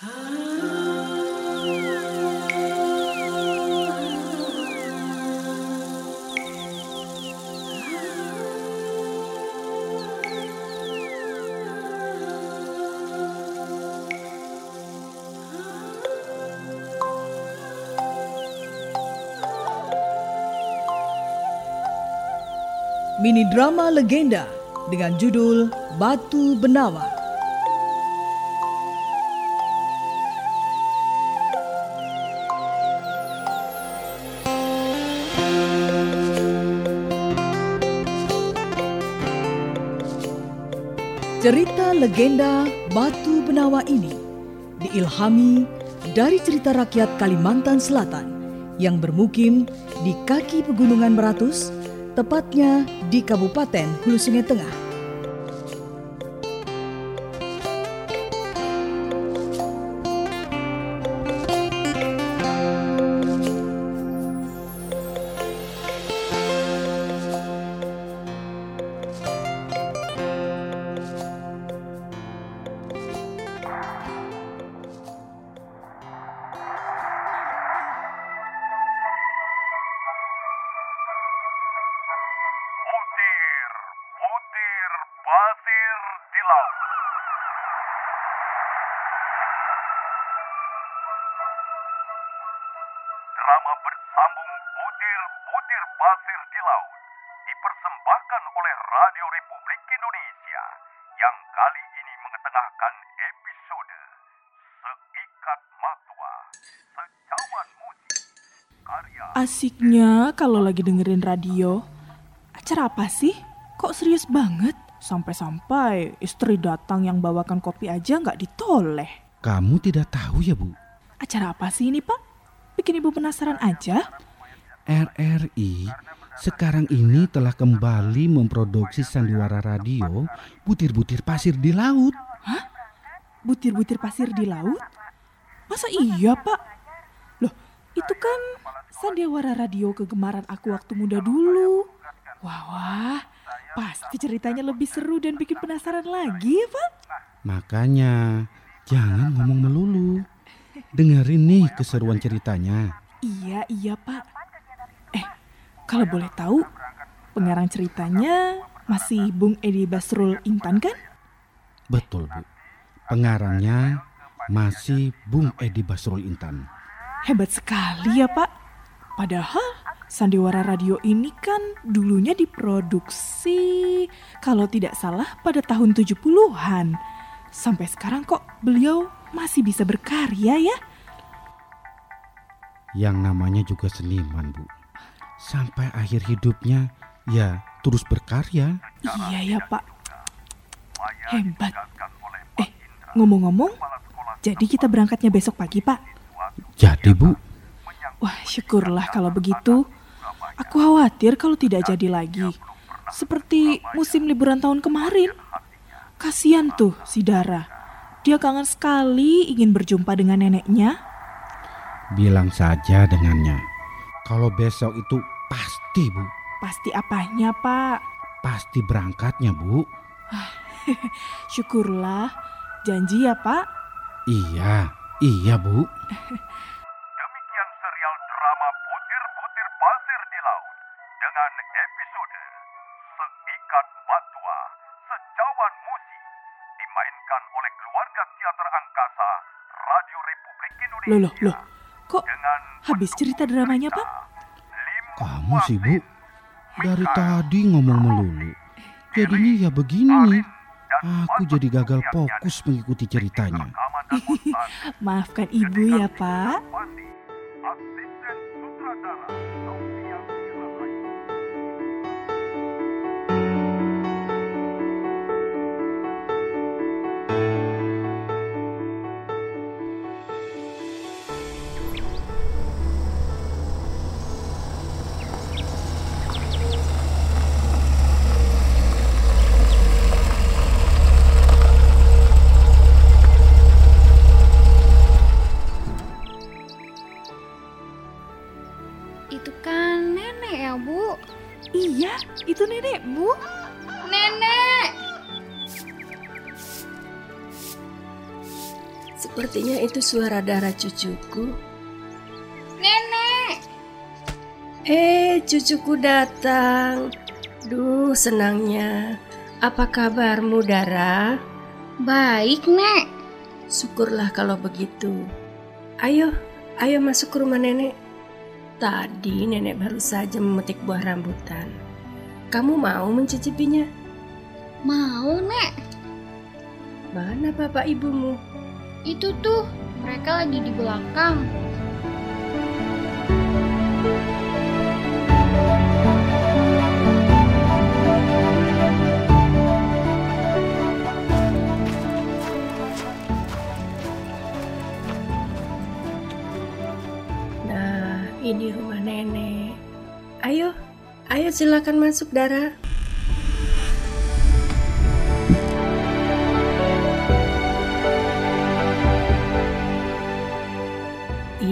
Mini drama legenda dengan judul Batu Benawa. Cerita legenda Batu Benawa ini diilhami dari cerita rakyat Kalimantan Selatan yang bermukim di kaki pegunungan Meratus, tepatnya di Kabupaten Hulu Sungai Tengah. Mengetengahkan episode Seikat Matua, Secawan Musik, karya Asiknya kalau lagi dengerin radio. Acara apa sih? Kok serius banget? Sampai-sampai istri datang yang bawakan kopi aja nggak ditoleh. Kamu tidak tahu ya, Bu? Acara apa sih ini, Pak? Bikin ibu penasaran aja. RRI sekarang ini telah kembali memproduksi sandiwara radio butir-butir pasir di laut. Butir-butir pasir di laut? Masa iya, Pak? Loh, itu kan sandiwara radio kegemaran aku waktu muda dulu. Wah, wah, pasti ceritanya lebih seru dan bikin penasaran lagi ya, Pak? Makanya jangan ngomong melulu. Dengerin nih keseruan ceritanya. Iya, iya Pak. Kalau boleh tahu, pengarang ceritanya masih Bung Edi Basrul Intan kan? Betul, Bu. Pengarangnya masih Bung Edi Basrul Intan. Hebat sekali ya Pak. Padahal Sandiwara Radio ini kan dulunya diproduksi kalau tidak salah pada tahun 70-an. Sampai sekarang kok beliau masih bisa berkarya ya? Yang namanya juga seniman, Bu. Sampai akhir hidupnya ya terus berkarya. Iya ya Pak. Hebat. Eh, ngomong-ngomong, jadi kita berangkatnya besok pagi Pak? Jadi, Bu, Wah, syukurlah kalau begitu. Aku khawatir kalau tidak jadi lagi. Seperti musim liburan tahun kemarin. Kasihan tuh si Dara. Dia kangen sekali ingin berjumpa dengan neneknya. bilang saja dengannya. Kalau besok itu pasti, Bu. Pasti apanya, Pak? Pasti berangkatnya, Bu. Syukurlah. Janji ya, Pak? Iya, iya, Bu. Demikian serial drama Butir-Butir Pasir di Laut dengan episode Seikat Matua, Secawan Musi dimainkan oleh keluarga teater angkasa Radio Republik Indonesia. Loh, loh, loh. Kok Dengan habis cerita dramanya, Pak? Kamu sih, Bu. Dari tadi ngomong melulu. Jadinya ya begini nih. Aku jadi gagal fokus mengikuti ceritanya. Maafkan Ibu ya, Pak. Itu suara darah cucuku. Nenek, Eh, cucuku datang. Duh, senangnya. Apa kabarmu, Dara? baik nek. Syukurlah kalau begitu. Ayo, ayo masuk ke rumah nenek. Tadi nenek baru saja memetik buah rambutan. Kamu mau mencicipinya? Mau nek. Mana bapak ibumu? Itu tuh, mereka lagi di belakang. Nah, ini rumah nenek. Ayo, ayo silakan masuk, Dara.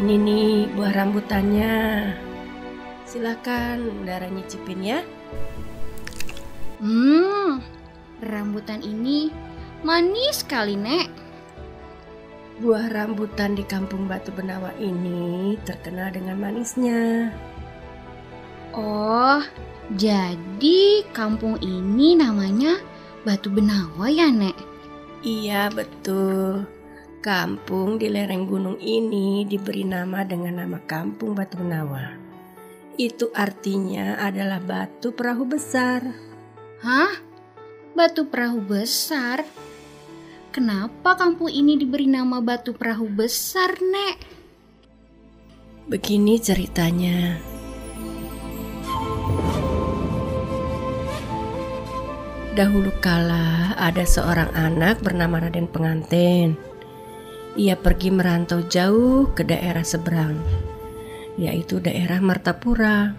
Ini nih buah rambutannya. Silakan Dara nyicipin ya. Hmm, rambutan ini manis sekali nek. Buah rambutan di kampung Batu Benawa ini terkenal dengan manisnya. Oh, jadi kampung ini namanya Batu Benawa ya nek? Iya betul. Kampung di lereng gunung ini diberi nama dengan nama Kampung Batu Benawa. Itu artinya adalah batu perahu besar. Hah? Batu perahu besar? Kenapa kampung ini diberi nama Batu Perahu Besar, Nek? Begini ceritanya. Dahulu kala ada seorang anak bernama Raden Pengantin. Ia pergi merantau jauh ke daerah seberang, yaitu daerah Martapura.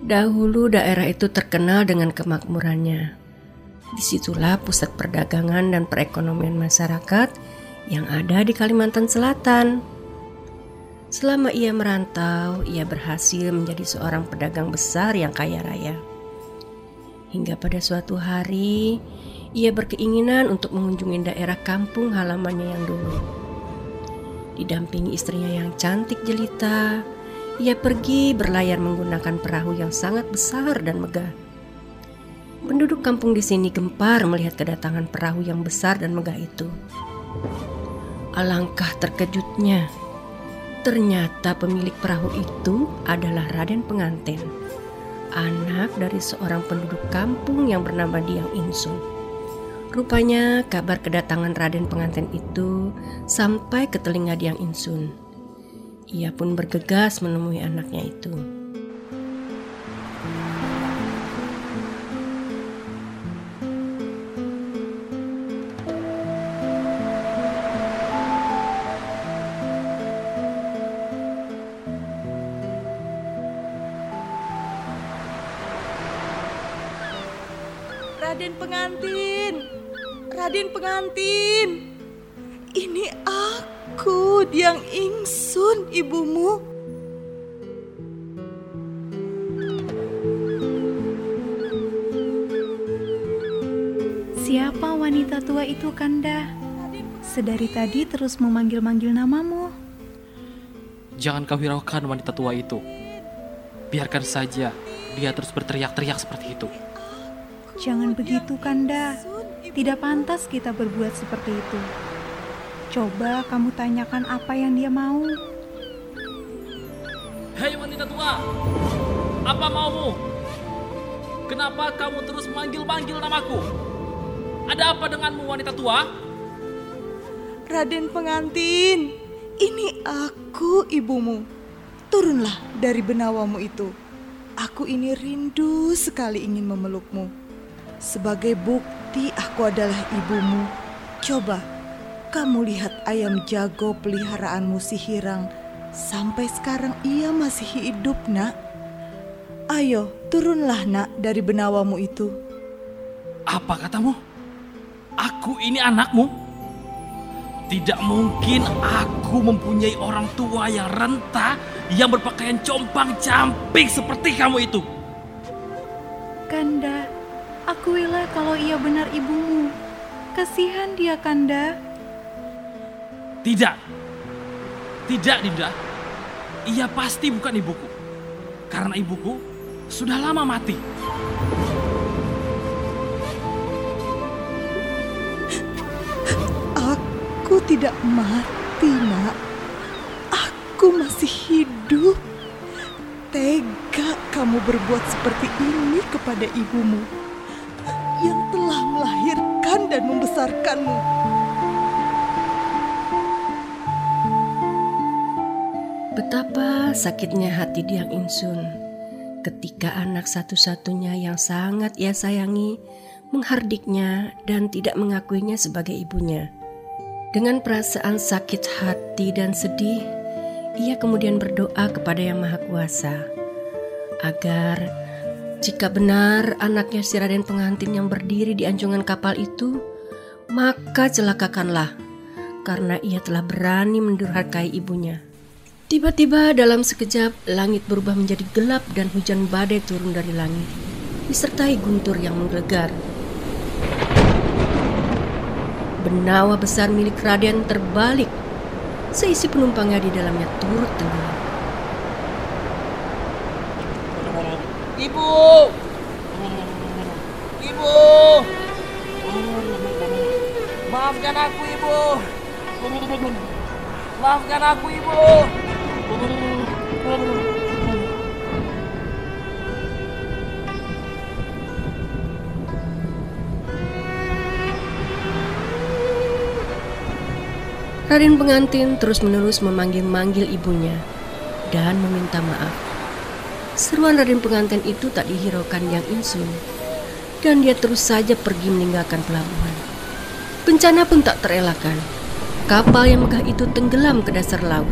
Dahulu daerah itu terkenal dengan kemakmurannya. Di situlah pusat perdagangan dan perekonomian masyarakat yang ada di Kalimantan Selatan. Selama ia merantau, ia berhasil menjadi seorang pedagang besar yang kaya raya. Hingga pada suatu hari, ia berkeinginan untuk mengunjungi daerah kampung halamannya yang dulu. Didampingi istrinya yang cantik jelita, ia pergi berlayar menggunakan perahu yang sangat besar dan megah. Penduduk kampung di sini gempar melihat kedatangan perahu yang besar dan megah itu. Alangkah terkejutnya. Ternyata pemilik perahu itu adalah Raden Pengantin, anak dari seorang penduduk kampung yang bernama Diang Insun. Rupanya kabar kedatangan Raden Pengantin itu sampai ke telinga Diang Insun. Ia pun bergegas menemui anaknya itu. Pengantin. Ini aku, Diang Ingsun, ibumu. Siapa wanita tua itu, Kanda? Sedari tadi terus memanggil-manggil namamu. Jangan kau hiraukan wanita tua itu. Biarkan saja dia terus berteriak-teriak seperti itu. Jangan begitu, Kanda. Tidak pantas kita berbuat seperti itu. Coba kamu tanyakan apa yang dia mau. Hei wanita tua, apa maumu? Kenapa kamu terus manggil-manggil namaku? Ada apa denganmu wanita tua? Raden pengantin, ini aku ibumu. Turunlah dari benawamu itu. Aku ini rindu sekali ingin memelukmu. Sebagai bukti aku adalah ibumu. Coba kamu lihat ayam jago peliharaanmu si Hirang. Sampai sekarang ia masih hidup, nak. Ayo, turunlah, nak, dari benawamu itu. Apa katamu? Aku ini anakmu? Tidak mungkin aku mempunyai orang tua yang renta yang berpakaian compang camping seperti kamu itu. Akuilah kalau ia benar ibumu. Kasihan dia, Kanda. Tidak. Tidak, Dinda. Ia pasti bukan ibuku. Karena ibuku sudah lama mati. Aku tidak mati, Nak. Aku masih hidup. Tega kamu berbuat seperti ini kepada ibumu dan membesarkanmu. Betapa sakitnya hati Diang Insun ketika anak satu-satunya yang sangat ia sayangi menghardiknya dan tidak mengakuinya sebagai ibunya. Dengan perasaan sakit hati dan sedih, ia kemudian berdoa kepada Yang Maha Kuasa agar jika benar anaknya si Raden pengantin yang berdiri di anjungan kapal itu, maka celakakanlah karena ia telah berani mendurhakai ibunya. Tiba-tiba dalam sekejap langit berubah menjadi gelap dan hujan badai turun dari langit, disertai guntur yang menggelegar. Benawa besar milik Raden terbalik, seisi penumpangnya di dalamnya turut tenggelam. Ibu! Ibu! Maafkan aku, Ibu! Maafkan aku, Ibu! Raden pengantin terus-menerus memanggil-manggil ibunya dan meminta maaf. Seruan Raden pengantin itu tak dihiraukan Yang Insun dan dia terus saja pergi meninggalkan pelabuhan. Bencana pun tak terelakkan. Kapal yang megah itu tenggelam ke dasar laut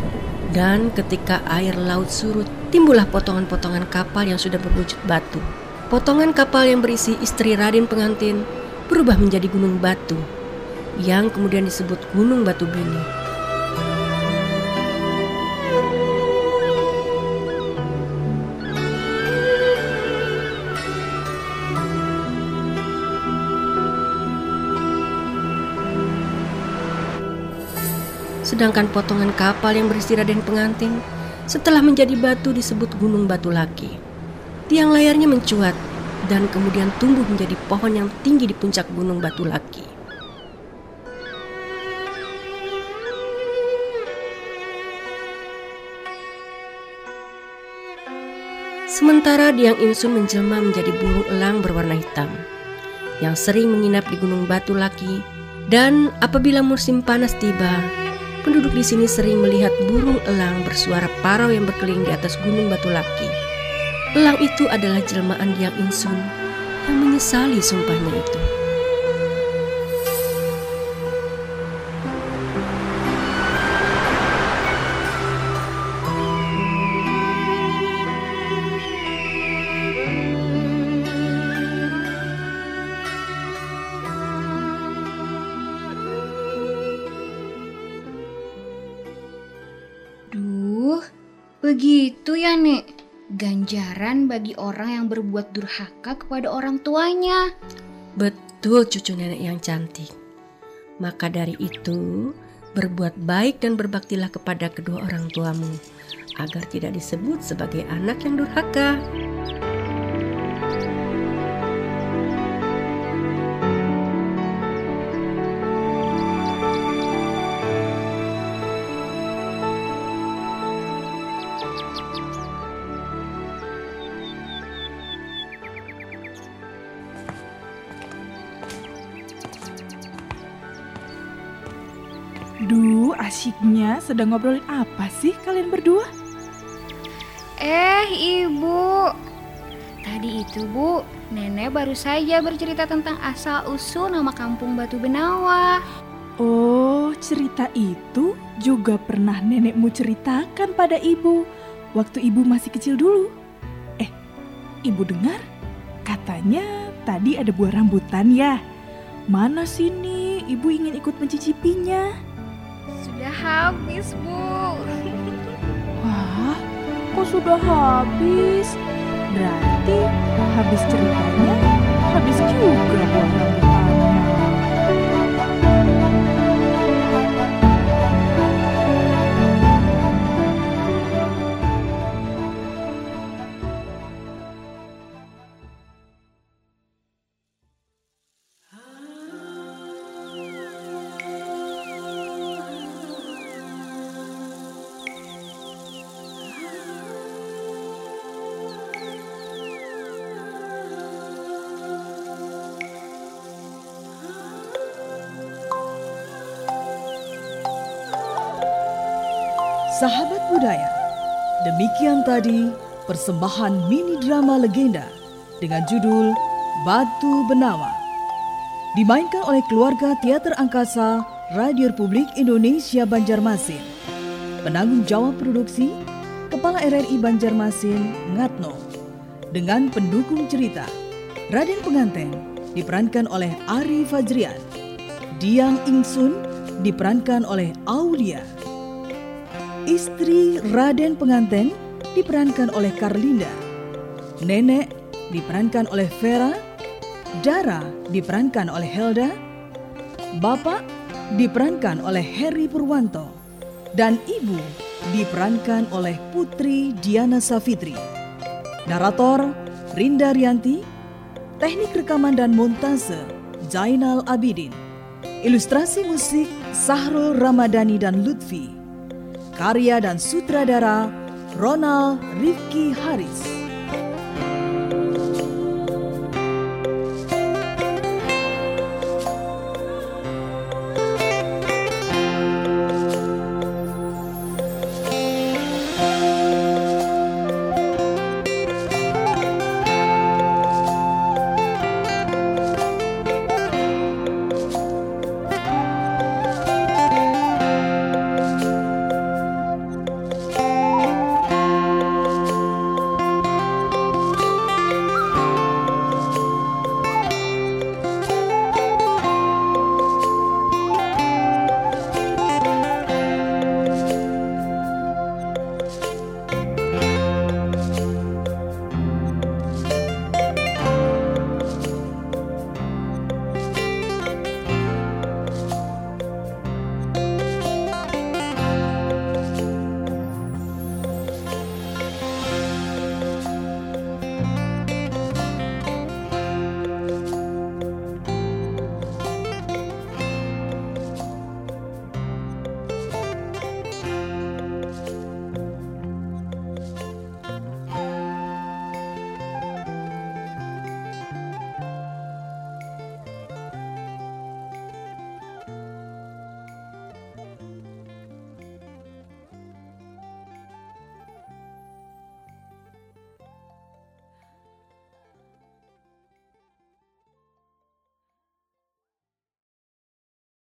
dan ketika air laut surut timbullah potongan-potongan kapal yang sudah berwujud batu. Potongan kapal yang berisi istri Raden pengantin berubah menjadi gunung batu yang kemudian disebut Gunung Batu Bini. Sedangkan potongan kapal yang berisi Raden pengantin setelah menjadi batu disebut Gunung Batu Laki. Tiang layarnya mencuat dan kemudian tumbuh menjadi pohon yang tinggi di puncak Gunung Batu Laki. Sementara Diang Insun menjelma menjadi burung elang berwarna hitam yang sering menginap di Gunung Batu Laki dan apabila musim panas tiba, penduduk di sini sering melihat burung elang bersuara parau yang berkeliling di atas Gunung Batu Laki. Elang itu adalah jelmaan Diang Insun yang menyesali sumpahnya itu. Begitu ya, Nek. Ganjaran bagi orang yang berbuat durhaka kepada orang tuanya. Betul cucu nenek yang cantik. Maka dari itu, berbuat baik dan berbaktilah kepada kedua orang tuamu agar tidak disebut sebagai anak yang durhaka. Duh, asyiknya sedang ngobrolin apa sih kalian berdua? Eh, Ibu. Tadi itu, Bu, Nenek baru saja bercerita tentang asal-usul nama kampung Batu Benawa. Oh, cerita itu juga pernah nenekmu ceritakan pada ibu waktu ibu masih kecil dulu. Eh, ibu dengar? Katanya tadi ada buah rambutan ya. Mana sini? Ibu ingin ikut mencicipinya. Sudah habis, Bu. Wah, kok sudah habis? Berarti habis ceritanya, habis juga buah Sahabat budaya, demikian tadi persembahan mini drama legenda dengan judul Batu Benawa. Dimainkan oleh keluarga teater angkasa Radio Republik Indonesia Banjarmasin. Penanggung jawab produksi Kepala RRI Banjarmasin Ngatno. Dengan pendukung cerita Raden Penganten diperankan oleh Ari Fajrian. Diang Ingsun diperankan oleh Aulia. Istri Raden Penganten diperankan oleh Karlinda. Nenek diperankan oleh Vera. Dara diperankan oleh Helda. Bapak diperankan oleh Heri Purwanto. Dan ibu diperankan oleh Putri Diana Safitri. Narator Rinda Rianti, teknik rekaman dan montase Zainal Abidin, ilustrasi musik Sahrul Ramadhani dan Lutfi, karya dan sutradara Ronald Rifki Haris.